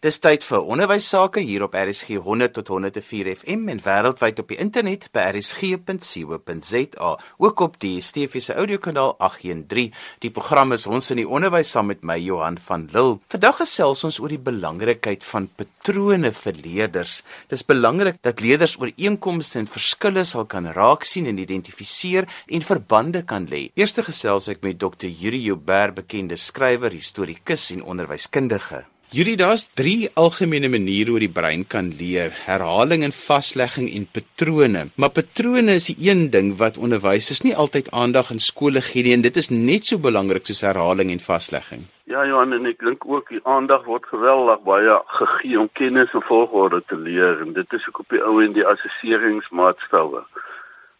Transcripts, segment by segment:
Dis tyd vir onderwys sake hier op RSG 100 tot 104 FM en wêreldwyd op die internet by rsg.co.za, ook op die DSTV se audiokanaal 813. Die program is ons in die onderwys saam met my Johan van Lille. Vandag gesels ons oor die belangrikheid van patrone vir leerders. Dis belangrik dat leerders ooreenkomste en verskille sal kan raak sien en identifiseer en verbande kan lê. Eerste gesels ek met Dr. Yuri Joubert, bekende skrywer, historikus en onderwyskundige. Hierdie daar's drie algemene maniere hoe die brein kan leer: herhaling en vaslegging en patrone. Maar patrone is die een ding wat onderwysers nie altyd aandag in skole gee nie en dit is net so belangrik soos herhaling en vaslegging. Ja Johan en ek dink ook die aandag word geweldig baie gegee om kennis en volgorde te leer en dit is ook op die ou en die assesseringsmaatstawwe.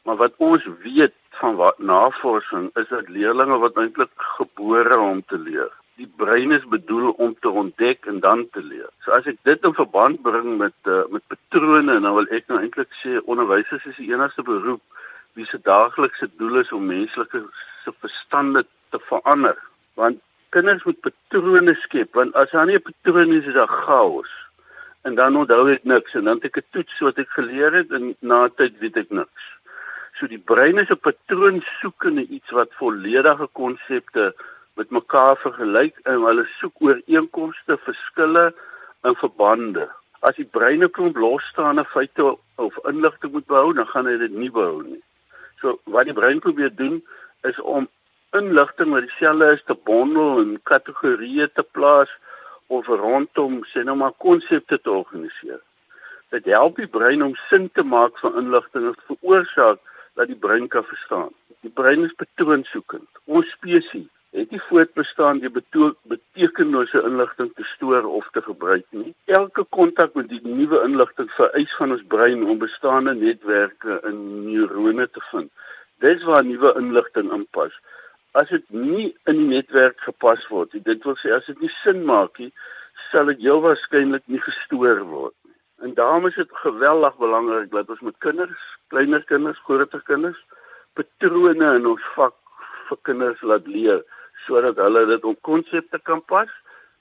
Maar wat ons weet van wat navorsing is dat leerders wat eintlik gebore om te leer die brein is bedoel om te ontdek en dan te leer. So as ek dit in verband bring met uh, met patrone, dan wil ek nou eintlik sê onderwysers is die enigste beroep wie se daaglikse doel is om menslike se verstande te verander. Want kinders moet patrone skep, want as daar nie 'n patroon is, is daar chaos. En dan onthou ek niks en dan het ek 'n toets wat ek geleer het en na tyd weet ek niks. So die brein is 'n patroon soekende iets wat volledige konsepte met mekaar vergelyk en hulle soek ooreenkomste, verskille en verbande. As die brein 'n klomp losstaande feite of inligting moet behou, dan gaan hy dit nie behou nie. So wat die brein probeer doen is om inligting wat dieselfde is te bondel en kategorieë te plaas of rondom sê nou maar konsepte te organiseer. Dit help die brein om sin te maak van inligting en veroorsaak dat die brein kan verstaan. Die brein is patroonsoekend. Ons spesies voortbestaan deur betekenlose inligting te stoor of te gebruik nie. Elke kontak met die nuwe inligting vereis van ons brein om bestaande netwerke in neurone te vind. Dis waar nuwe inligting inpas. As dit nie in die netwerk gepas word nie, dit wil sê as dit nie sin maak nie, sal dit heel waarskynlik nie gestoor word nie. En daarom is dit geweldig belangrik dat ons met kinders, kleiner kinders, groter kinders, patrone in ons vak vir kinders laat leer sodat hulle dit op konsepte kan pas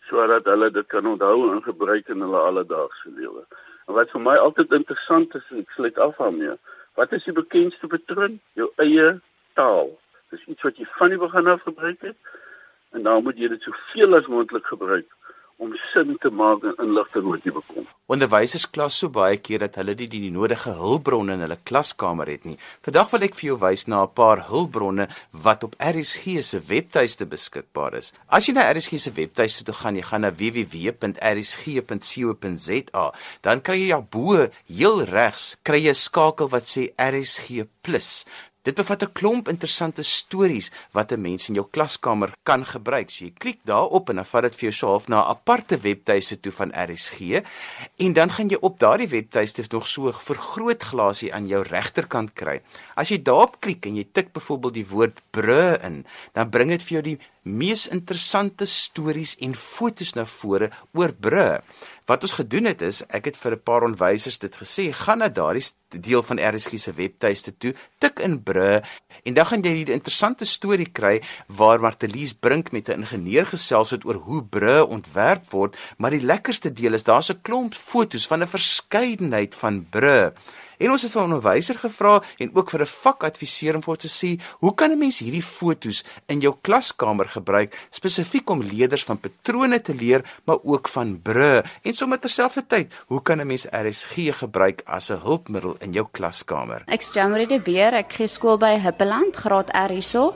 sodat hulle dit kan onthou en gebruik in hulle alledaagse lewe. En wat vir my altyd interessant is, ek sluit af daarmee. Wat is die bekendste patroon? Jou eie taal. Dis iets wat jy van die begin af gebruik het en nou moet jy dit soveel as moontlik gebruik om sin te maak en inligting oor te bekom. Onderwysers klas so baie keer dat hulle nie die, die nodige hulpbronne in hulle klaskamer het nie. Vandag wil ek vir jou wys na 'n paar hulpbronne wat op RSG se webtuiste beskikbaar is. As jy na RSG se webtuiste toe gaan, jy gaan na www.rsg.co.za, dan kry jy ja bo heel regs kry jy 'n skakel wat sê RSG Plus. Dit bevat 'n klomp interessante stories wat 'n mens in jou klaskamer kan gebruik. So jy klik daarop en dan vat dit vir jou self na 'n aparte webtuiste toe van RSG en dan gaan jy op daardie webtuiste nog so 'n vergrootglasie aan jou regterkant kry. As jy daarop klik en jy tik byvoorbeeld die woord bru in, dan bring dit vir jou die mees interessante stories en fotos na vore oor bru. Wat ons gedoen het is, ek het vir 'n paar onderwysers dit gesê, gaan na daardie deel van RSG se webtuiste toe, tik in bru en dan gaan jy 'n interessante storie kry waar Martelies Brink met 'n ingenieur gesels het oor hoe bru ontwerp word, maar die lekkerste deel is daar's 'n klomp fotos van 'n verskeidenheid van bru. En ons het vir 'n onderwyser gevra en ook vir 'n vakadviseur om vir te sê, hoe kan 'n mens hierdie fotos in jou klaskamer gebruik spesifiek om leerders van patrone te leer, maar ook van bru en sommer terselfdertyd, hoe kan 'n mens RSG gebruik as 'n hulpmiddel in jou klaskamer? Ek's Jamie de Beer, ek gee skool by Hippeland, graad R hierso.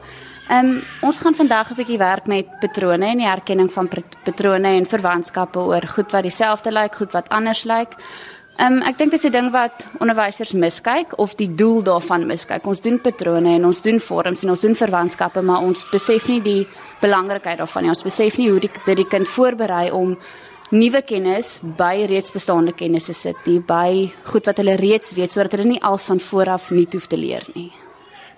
Ehm um, ons gaan vandag 'n bietjie werk met patrone en die herkenning van patrone en verwantskappe oor goed wat dieselfde lyk, goed wat anders lyk. Ehm um, ek dink dit is 'n ding wat onderwysers miskyk of die doel daarvan miskyk. Ons doen patrone en ons doen vorms en ons doen verwantskappe, maar ons besef nie die belangrikheid daarvan nie. Ons besef nie hoe die, dit die kind voorberei om nuwe kennis by reeds bestaande kennis te sit nie, by goed wat hulle reeds weet sodat hulle nie als van vooraf nie hoef te leer nie.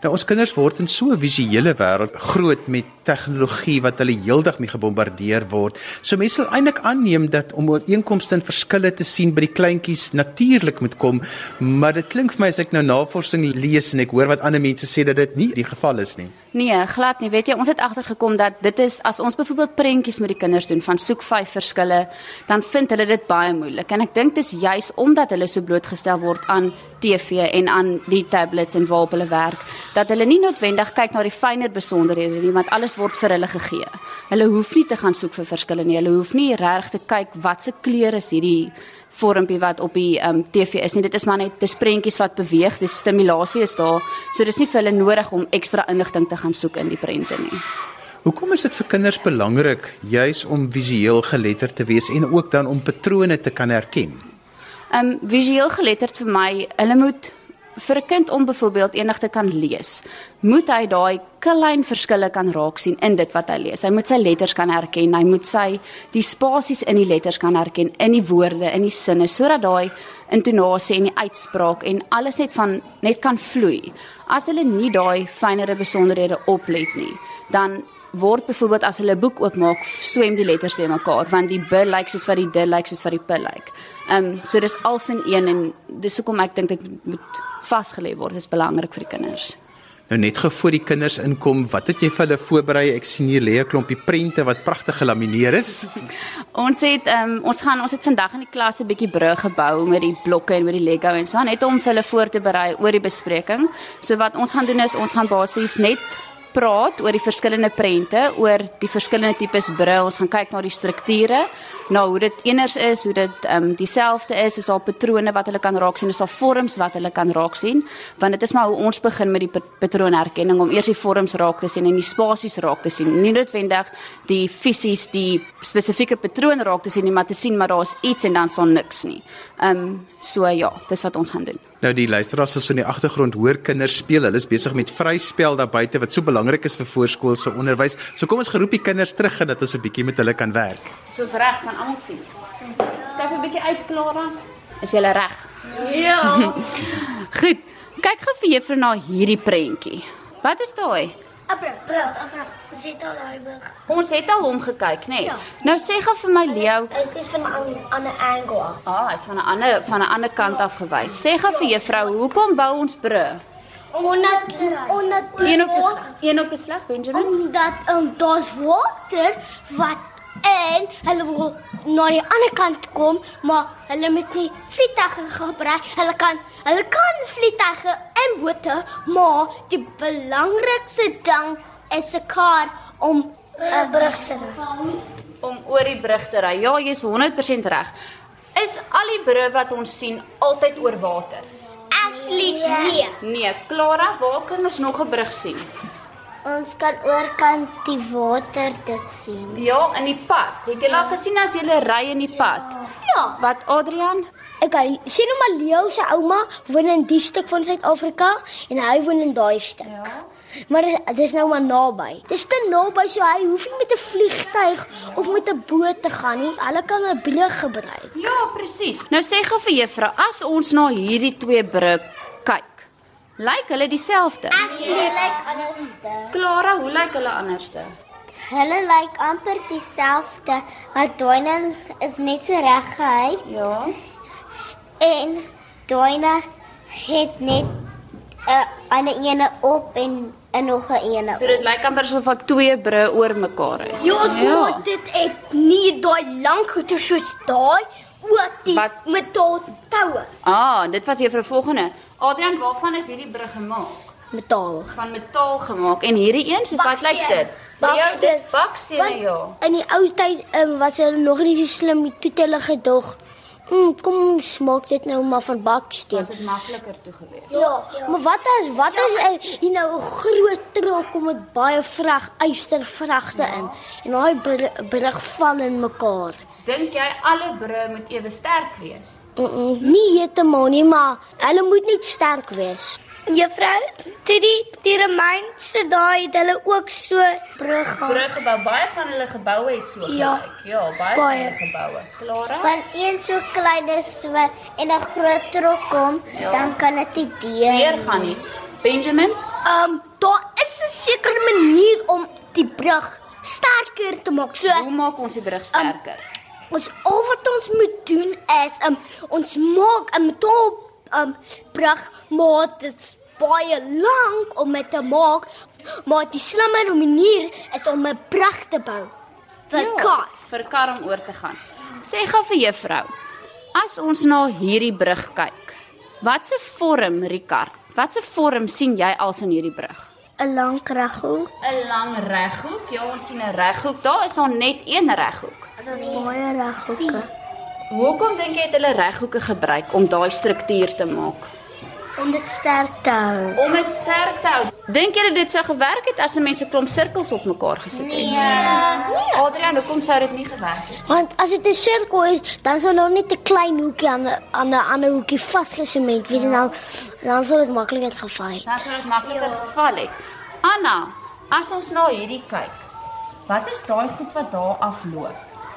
Nou ons kinders word in so 'n visuele wêreld groot met tegnologie wat hulle heeldag mee gebombardeer word. So mense sal eintlik aanneem dat om ooreenkomste en verskille te sien by die kleintjies natuurlik moet kom, maar dit klink vir my as ek nou navorsing lees en ek hoor wat ander mense sê dat dit nie die geval is nie. Nee, glad nie. Weet jy, ons het agtergekom dat dit is as ons byvoorbeeld prentjies met die kinders doen van soek vyf verskille, dan vind hulle dit baie moeilik. En ek dink dis juis omdat hulle so blootgestel word aan TV en aan die tablets en waarop hulle werk, dat hulle nie noodwendig kyk na die fynere besonderhede nie, want alles word vir hulle gegee. Hulle hoef nie te gaan soek vir verskille nie. Hulle hoef nie reg te kyk wat se kleure is hierdie vormpie wat op die um, TV is nie. Dit is maar net dis prentjies wat beweeg. Die stimulasie is daar. So dis nie vir hulle nodig om ekstra inligting te gaan soek in die prente nie. Hoekom is dit vir kinders belangrik juis om visueel geletterd te wees en ook dan om patrone te kan herken? Um visueel geletterd vir my, hulle moet vir 'n kind om byvoorbeeld enig te kan lees, moet hy daai klein verskille kan raak sien in dit wat hy lees. Hy moet sy letters kan herken, hy moet sy die spasies in die letters kan herken in die woorde, in die sinne sodat daai intonasie en die uitspraak en alles net van net kan vloei. As hulle nie daai fynere besonderhede oplet nie, dan word byvoorbeeld as hulle 'n boek oopmaak, swem die letters te mekaar want die b lyk soos wat die d lyk soos wat die p lyk. Ehm um, so dis als in een en dis hoekom ek dink dit moet vasgelê word. Dit is belangrik vir die kinders. Nou net gou voor die kinders inkom, wat het jy vir hulle voorberei? Ek sien hier lê 'n klompie prente wat pragtig gelamineer is. ons het ehm um, ons gaan ons het vandag in die klas 'n bietjie brug gebou met die blokke en met die Lego en so net om vir hulle voor te berei oor die bespreking. So wat ons gaan doen is ons gaan basies net praat oor die verskillende prente, oor die verskillende tipes bril. Ons gaan kyk na die strukture, na hoe dit eners is, hoe dit ehm um, dieselfde is, is al patrone wat hulle kan raak sien, is al vorms wat hulle kan raak sien, want dit is maar hoe ons begin met die patroonherkenning om eers die vorms raak te sien en die spasies raak te sien. Nie noodwendig die fisies die spesifieke patroon raak te sien nie, maar te sien maar daar's iets en dan staan niks nie. Ehm um, so ja, dis wat ons gaan doen. Nou die luisteraars sal in die agtergrond hoor kinders speel. Hulle is besig met vryspel daar buite wat so belangrik is vir voorskoolse onderwys. So kom ons geroep die kinders terug en dat ons 'n bietjie met hulle kan werk. Soos reg kan almal sien. Skryf 'n bietjie uit Klara. Is jy reg? Ja. Goed. Kyk gou vir juffrou na hierdie prentjie. Wat is daai? Abra, abra, abra. Ons het al daai boek. Ons het al hom gekyk, nê? Nee. Ja. Nou sê gou vir my Leo, Dit is van 'n ander angle af. ah, hy's van 'n ander van 'n ander kant af gewys. Sê gou vir juffrou, hoekom bou ons brûe? Omdat omdat Een op 'n een op 'n slag, Benjamin. omdat um, daar's water wat en hulle wil na die ander kant kom, maar hulle moet nie vliegtuie gebruik. Hulle kan hulle kan vliegtuie en bote, maar die belangrikste ding is 'n kar om 'n brug te ry. om oor die brug te ry. Ja, jy's 100% reg. Is al die brûe wat ons sien altyd oor water? Actually nee. Nee, Klara, waar kan ons nog 'n brug sien? Ons kan oorkant die water dit sien. Ja, in die pad. Het jy al gesien as jy ry in die pad? Ja. Wat Adrian? Okay, sien nou maar Leo se ouma woon in die stuk van Suid-Afrika en hy woon in daai stuk. Ja. Maar dit is nou maar naby. Dis te naby so hy hoef nie met 'n vliegtyg of met 'n boot te gaan nie. Hulle kan 'n brug gebruik. Ja, presies. Nou sê gou vir juffrou, as ons na hierdie twee kyk, lyk hulle dieselfde? Hulle lyk anderste. Klara, hoe lyk hulle anderste? Hulle lyk amper dieselfde. Maar Doina is net so reg gehou Ja. en Doina het net 'n ander ene op en 'n nog 'n ene. So dit lyk amper asof wat twee brûe oor mekaar is. Ja, ja. dit het nie daai lank goeie soos daai ook die Wat? metaal toue. Ah, dit wat juffrou volgende. Adrian, waarvan is hierdie brug gemaak? Metaal. Van metaal gemaak en hierdie een, soos wat lyk dit? Ja, dis bakstene ja. In die ou tyd um, was hulle nog nie so slim nie. Toe hulle gedog, mm, kom ons maak dit nou maar van baksteen. Was dit makliker toe gewees? Ja, maar wat as wat as uh, jy nou 'n groot trok kom met baie vrag, ystervragte in en daai br- brug val in mekaar. Dink jy alle brûe moet ewe sterk wees? Mm -mm, nie heeltemal nie, maar hulle moet net sterk wees. Juffrou, toe die die Romeinse daai het hulle ook so brug gehad. Bruggebou, baie van hulle geboue het so Ja. gelyk. Ja, baie, Baie. geboue. Klara? Want een so klein is wa- en 'n groot trok kom, Ja. dan kan dit nie Weer deur. gaan nie. Benjamin? Ehm um, daar is 'n sekere manier om die brug sterker te maak. So Hoe maak ons die brug sterker? Ons al wat ons moet doen is um, ons maak 'n top um, brug maar dit is baie lank om dit te maak. Maar die slimmer manier is om 'n brug te bou vir Ja, kar. vir kar om oor te gaan. Sê gou vir juffrou, as ons na hierdie brug kyk, watse vorm, Ricard? Watse vorm sien jy als in hierdie brug? 'n Lang reghoek. 'n Lang reghoek. Ja, ons sien 'n reghoek. Daar is nog net een reghoek. Baie reghoeke. Hoekom dink jy het hulle reghoeke gebruik om daai struktuur te maak? Om dit sterk te hou. Om dit sterk te hou. Dink jy dit sou gewerk het as 'n mens 'n klomp sirkels op mekaar gesit het? Nee. Adrian, hoekom sou dit nie gewerk het? Want as dit 'n sirkel is, dan sal daar net 'n klein hoekie aan 'n aan 'n ander hoekie vasgesement wees en dan dan sal dit maklik uitgeval het. Dan sou dit makliker geval het. Anna, as ons na hierdie kyk, wat is daai goed wat daar afloop?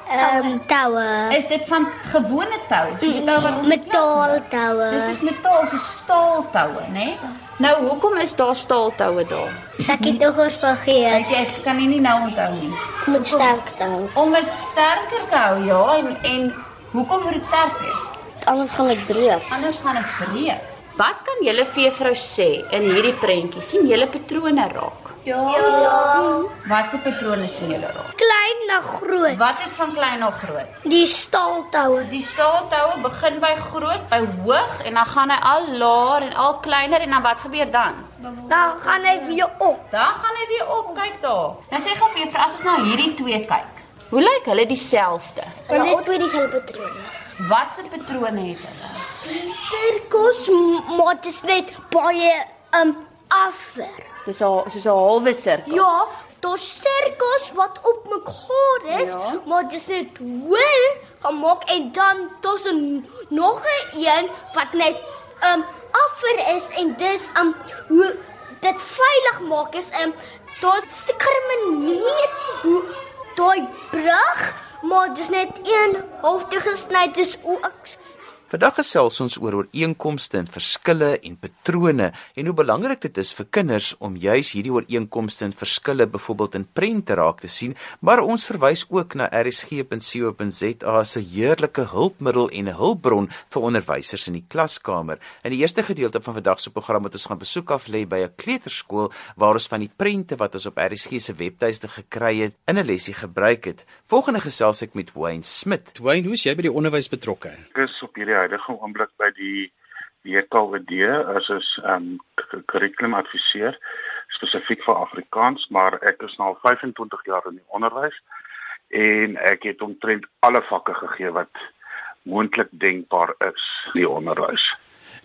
Ehm um, toue. Is dit van gewone tou? Soos tou wat ons Metaal toue. Dis is metaal, so staaltoue, né? Nee? Nou, hoekom is daar staaltoue daar? Ek het nog eens vergeet. Jy, ek kan nie nou onthou nie. Dit sterk te hou. Om dit sterker te hou, ja, en en hoekom moet dit sterk wees? Anders gaan dit breek. Anders gaan dit breek. Wat kan julle juffrou sê in hierdie prentjie? sien julle patrone raak? Ja. Watse patrone sien julle raak? Klein na groot. Wat is van klein na groot? Die staaltoue. Die staaltoue begin by groot, by hoog en dan gaan hy al laer en al kleiner en dan wat gebeur dan? Dan gaan hy weer op. Dan gaan hy weer op, kyk daar. Nou sê gou vir as ons na hierdie twee kyk. Hoe lyk hulle dieselfde? Hulle albei dieselfde patrone. Watse patrone het hulle? Die sirkels maar dit is net baie um afwer. Dis al soos 'n halwe sirkel. Ja, daar's sirkels wat op mekaar is, Ja. maar dit is net hoër gemaak en dan daar's 'n nog 'n een wat net um afwer is en dis um hoe dit veilig maak is um daar sekere manier hoe daai brug maar dis net een halfte gesny dis ook Vandag gesels ons oor ooreenkomste en verskille en patrone en hoe belangrik dit is vir kinders om juis hierdie ooreenkomste en verskille byvoorbeeld in prente raak te sien, maar ons verwys ook na rsg.co.za as 'n heerlike hulpmiddel en 'n hulpbron vir onderwysers in die klaskamer. In die eerste gedeelte van vandag se program het ons gaan besoek af lê by 'n kleuterskool waar ons van die prente wat ons op RSG se webtuiste gekry het in 'n lesie gebruik het. Volgende gesels ek met Wayne Smit. Wayne, hoe is jy by die onderwys betrokke? Ek is op hierdie huidige oomblik by die WKOD as 'n um, kurrikulumadviseur spesifiek vir Afrikaans, maar ek is nou al 25 jaar in die onderwys en ek het omtrent alle vakke gegee wat moontlik denkbaar is in die onderwys.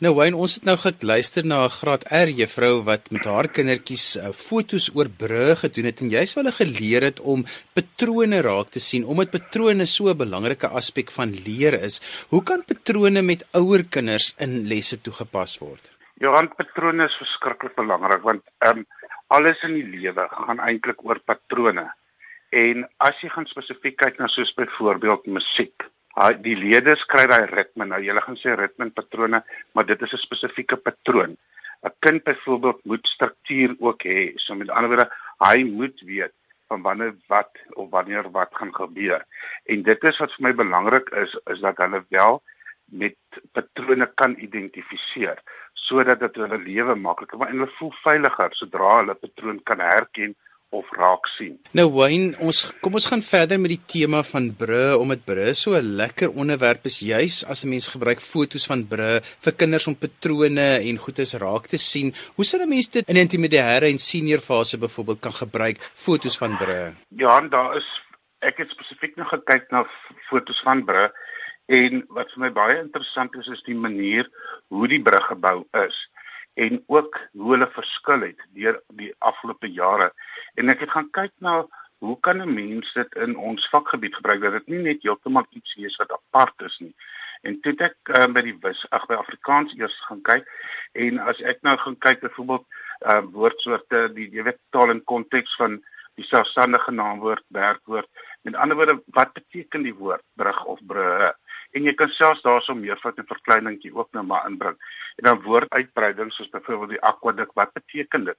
Nou Wayne, ons het nou geluister na 'n graad R juffrou wat met haar kindertjies uh, fotos oor brûe gedoen het en jy's wel geleer het om patrone raak te sien omdat patrone so 'n belangrike aspek van leer is. Hoe kan patrone met ouer kinders in lesse toegepas word? Johan patrone is verskriklik belangrik want ehm um, alles in die lewe gaan eintlik oor patrone. En as jy gaan spesifiek kyk na soos byvoorbeeld musiek, die leerders kry daai ritme. Nou jy gaan sê ritme en patrone, maar dit is 'n spesifieke patroon. 'n Kind byvoorbeeld moet struktuur ook hê. So met ander woorde, hy moet weet van wanneer wat of wanneer wat gaan gebeur. En dit is wat vir my belangrik is, is dat hulle wel met patrone kan identifiseer sodat dit hulle lewe makliker maak en hulle voel veiliger sodra hulle patroon kan herken of raak sien. Nou Wayne, ons kom ons gaan verder met die tema van brûe omdat brûe so 'n lekker onderwerp is juis as 'n mens gebruik fotos van brûe vir kinders om patrone en goedes raak te sien. Hoe sou 'n mens dit in intermediêre en senior fase byvoorbeeld kan gebruik fotos van brûe? Ja, daar is ek het spesifiek nog gekyk na fotos van brûe en wat vir my baie interessant is is die manier hoe die brug gebou is en ook hoe hulle verskil het deur die afgelope jare. En ek het gaan kyk na hoe kan 'n mens dit in ons vakgebied gebruik dat dit nie net heeltemal iets is wat apart is nie. En toe ek uh, by die wis ag by Afrikaans eers gaan kyk en as ek nou gaan kyk byvoorbeeld uh, woordsoorte die jy weet taal en konteks van die selfstandige naamwoord werkwoord met ander woorde wat beteken die woord brug of brûe en jy kan selfs daarso meervoud en verkleiningkie ook nou maar inbring. En dan woorduitbreiding soos byvoorbeeld die aquaduct, wat beteken dit?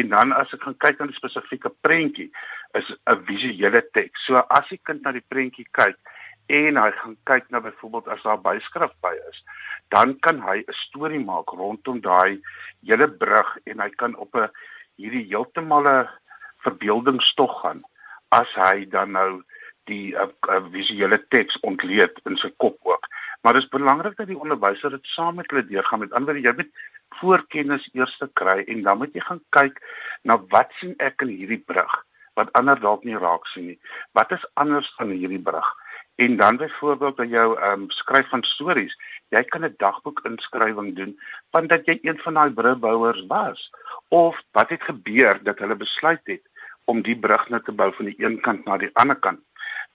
En dan as ek gaan kyk na die spesifieke prentjie, is 'n visuele teks. So as die kind na die prentjie kyk en hy gaan kyk na byvoorbeeld as daar byskrif by is, dan kan hy 'n storie maak rondom daai hele brug en hy kan op 'n hierdie heeltemal 'n verbeeldingstog gaan as hy dan nou die uh, uh, visuele teks ontleed in sy kop ook. Maar dit is belangrik dat die onderwyser dit saam met hulle deurgaan. Met ander woorde, jy moet voorkennis eers kry en dan moet jy gaan kyk na wat sien ek in hierdie brug wat ander dalk nie raak sien nie. Wat is anders aan hierdie brug? En dan byvoorbeeld by jou ehm um, skryf van stories. Jy kan 'n dagboek inskrywing doen van dat jy een van daai brugbouers was of wat het gebeur dat hulle besluit het om die brug net te bou van die een kant na die ander kant.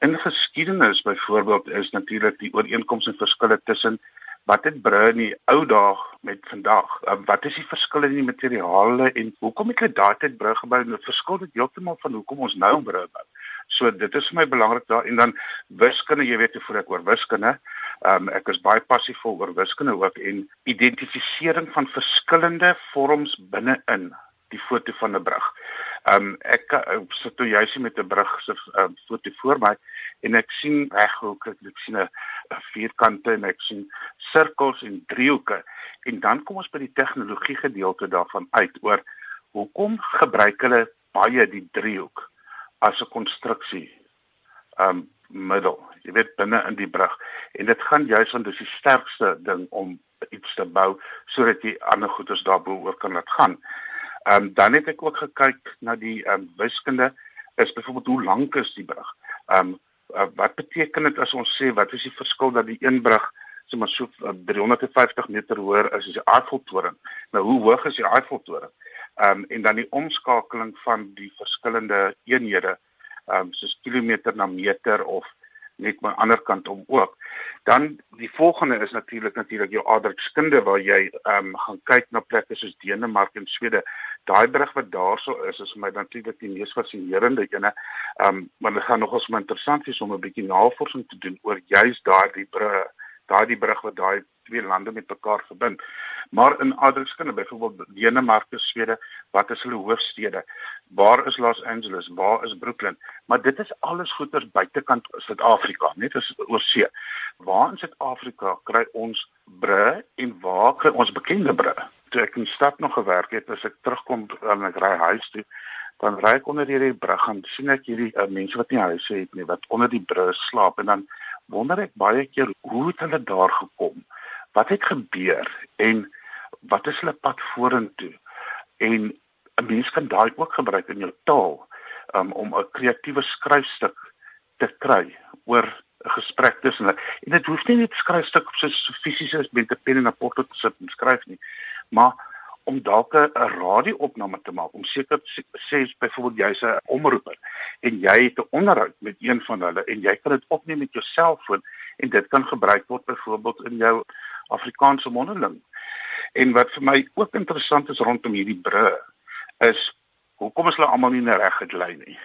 In geskiedenis byvoorbeeld is natuurlik die ooreenkomste en verskille tussen wat het brûe in die ou dae met vandag? Uh, wat is die verskille in die materiale en hoekom het hulle daai tyd brûe gebou? Dit verskil dit heeltemal van hoekom ons nou brûe bou. So dit is vir my belangrik daar en dan wiskunde, jy weet hoe voor ek oor wiskunde. Um, ek is baie passievol oor wiskunde ook en identifisering van verskillende vorms binne-in die foto van 'n brug. Um ek uh, sit toe juis met 'n brug se uh, foto voor my en ek sien reghoek, ek sien 'n vierkante en ek sien sirkels en driehoeke en dan kom ons by die tegnologie gedeelte daarvan uit oor hoekom gebruik hulle baie die driehoek as 'n konstruksie um middel jy weet binne in die brug en dit gaan juis want dit is die sterkste ding om iets te bou sodat jy ander goederes daarbo oor kan laat gaan. Ehm um, dan het ek ook gekyk na die ehm um, wiskunde is byvoorbeeld hoe lank is die brug? Ehm um, uh, wat beteken dit as ons sê wat is die verskil dat die een brug sê maar so uh, 350 meter hoër is as die Eiffeltoring? Nou hoe hoog is die Eiffeltoring? Ehm um, en dan die omskakeling van die verskillende eenhede ehm um, soos kilometer na meter of net maar ander kant om ook. Dan die volgende is natuurlik natuurlik jou aardrykskunde waar jy ehm um, gaan kyk na plekke soos Denemarke en Swede. Daai brug wat daarso is is vir my natuurlik die mees fascinerende ene. Ehm um, maar dit gaan nogals my interessant wees om 'n bietjie navorsing te doen oor juis daardie brug, daardie brug wat daai twee lande met mekaar verbind. Maar in aardrykskunde byvoorbeeld Denemarke, Swede, wat is hulle hoofstede? Waar is Los Angeles? Waar is Brooklyn? Maar dit is alles goeters buitekant Suid-Afrika, net as oor see. Waar in Suid-Afrika kry ons brûe en waar kry ons bekende brûe? Toe ek in stad nog gewerk het, as ek terugkom en ek ry huis toe, dan ry ek onder hierdie brug en sien ek hierdie uh, mense wat nie huise het nie, wat onder die brug slaap en dan wonder ek baie keer hoe het hulle daar gekom? Wat het gebeur en wat is hulle pad vorentoe? En 'n mens kan daai ook gebruik in jou taal um, om 'n kreatiewe skryfstuk te kry oor 'n gesprek tussen hulle. En dit hoef nie net skryfstuk so fisies as met 'n pen en 'n potlood te sit en skryf nie, maar om dalk 'n radio-opname te maak om seker sê byvoorbeeld jy's 'n omroeper en jy het 'n onderhoud met een van hulle en jy kan dit opneem met jou selfoon en dit kan gebruik word byvoorbeeld in jou Afrikaanse mondeling. En wat vir my ook interessant is rondom hierdie brûe is hoekom is hulle almal nie reg gelei nie?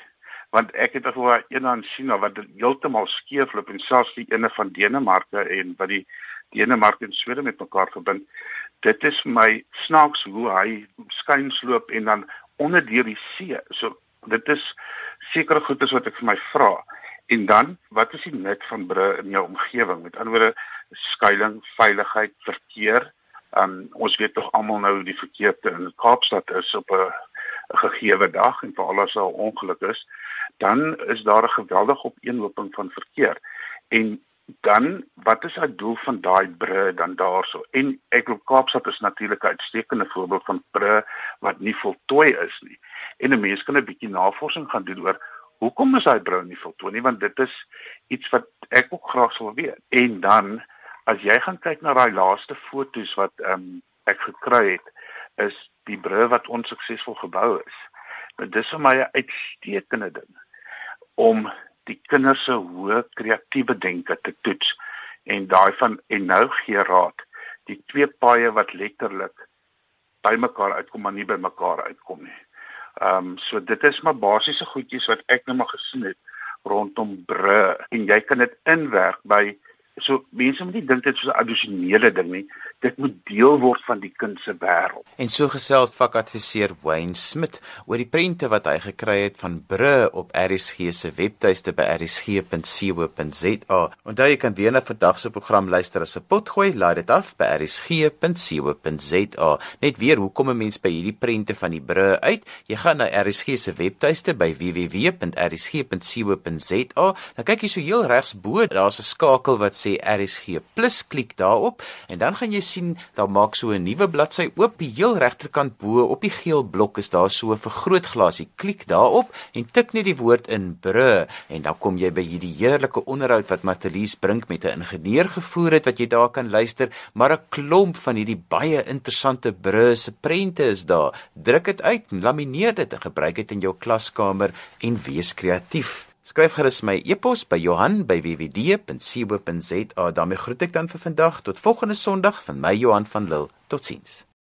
Want ek het gehoor een aan China wat heeltemal skeefloop en selfs die ene van Denemarke en wat die Denemarke en Swede met mekaar verbind. Dit is my snaaks hoe hy skynsloop en dan onder deur die see. So dit is sekere goedes wat ek vir my vra. En dan, wat is die nut van brûe in jou omgewing? Met ander woorde, skuilings, veiligheid, verkeer. Um ons weet tog almal nou die verkeer in Kaapstad is op 'n gegeewe dag en veral as daar ongeluk is, dan is daar 'n geweldige opeenhoping van verkeer. En dan wat is die doel van daai brûe dan daarso? En ek glo Kaapstad is natuurlik 'n uitstekende voorbeeld van brûe wat nie voltooi is nie. En 'n mens kan 'n bietjie navorsing gaan doen oor hoekom is daai brûe nie voltooi nie want dit is iets wat ek ook graag sou weet. En dan as jy gaan kyk na daai laaste foto's wat um, ek gekry het, is die brug wat onsuksesvol gebou is. Dit is vir my 'n uitstekende ding om die kinders se hoë kreatiewe denke te toets en daai van en nou gee raad die twee paaie wat letterlik by mekaar uitkom maar nie by mekaar uitkom nie. Ehm um, so dit is maar basiese goedjies wat ek nou maar gesien het rondom brûe en jy kan dit inwerk by So mense moet nie dink dit is 'n addisionele ding nie. Dit moet deel word van die kind se wêreld. En so gesels vakadviseur Wayne Smit oor die prente wat hy gekry het van Bru op RSG se webtuiste by rsg.co.za. Onthou jy kan weer na vandag se program luister as 'n potgooi, laai dit af by rsg.co.za. Net weer, hoe kom 'n mens by hierdie prente van die Bru uit? Jy gaan na RSG se webtuiste by www.rsg.co.za. Dan kyk jy so heel regs bo, daar's 'n skakel wat sê RSG+, klik daarop en dan gaan jy sien daar maak so 'n nuwe bladsy oop heel regterkant bo op die geel blok is daar so 'n vergrootglasie. Klik daarop en tik net die woord in bru en dan kom jy by hierdie heerlike onderhoud wat Matelies Brink met 'n ingenieur gevoer het wat jy daar kan luister, maar 'n klomp van hierdie baie interessante bru se prente is daar. Druk dit uit, lamineer dit en gebruik dit in jou klaskamer en wees kreatief. Skryf gerus my e-pos by Johan@wwd.co.za. daarmee groet ek dan vir vandag tot volgende Sondag van my Johan van Lille. Totsiens.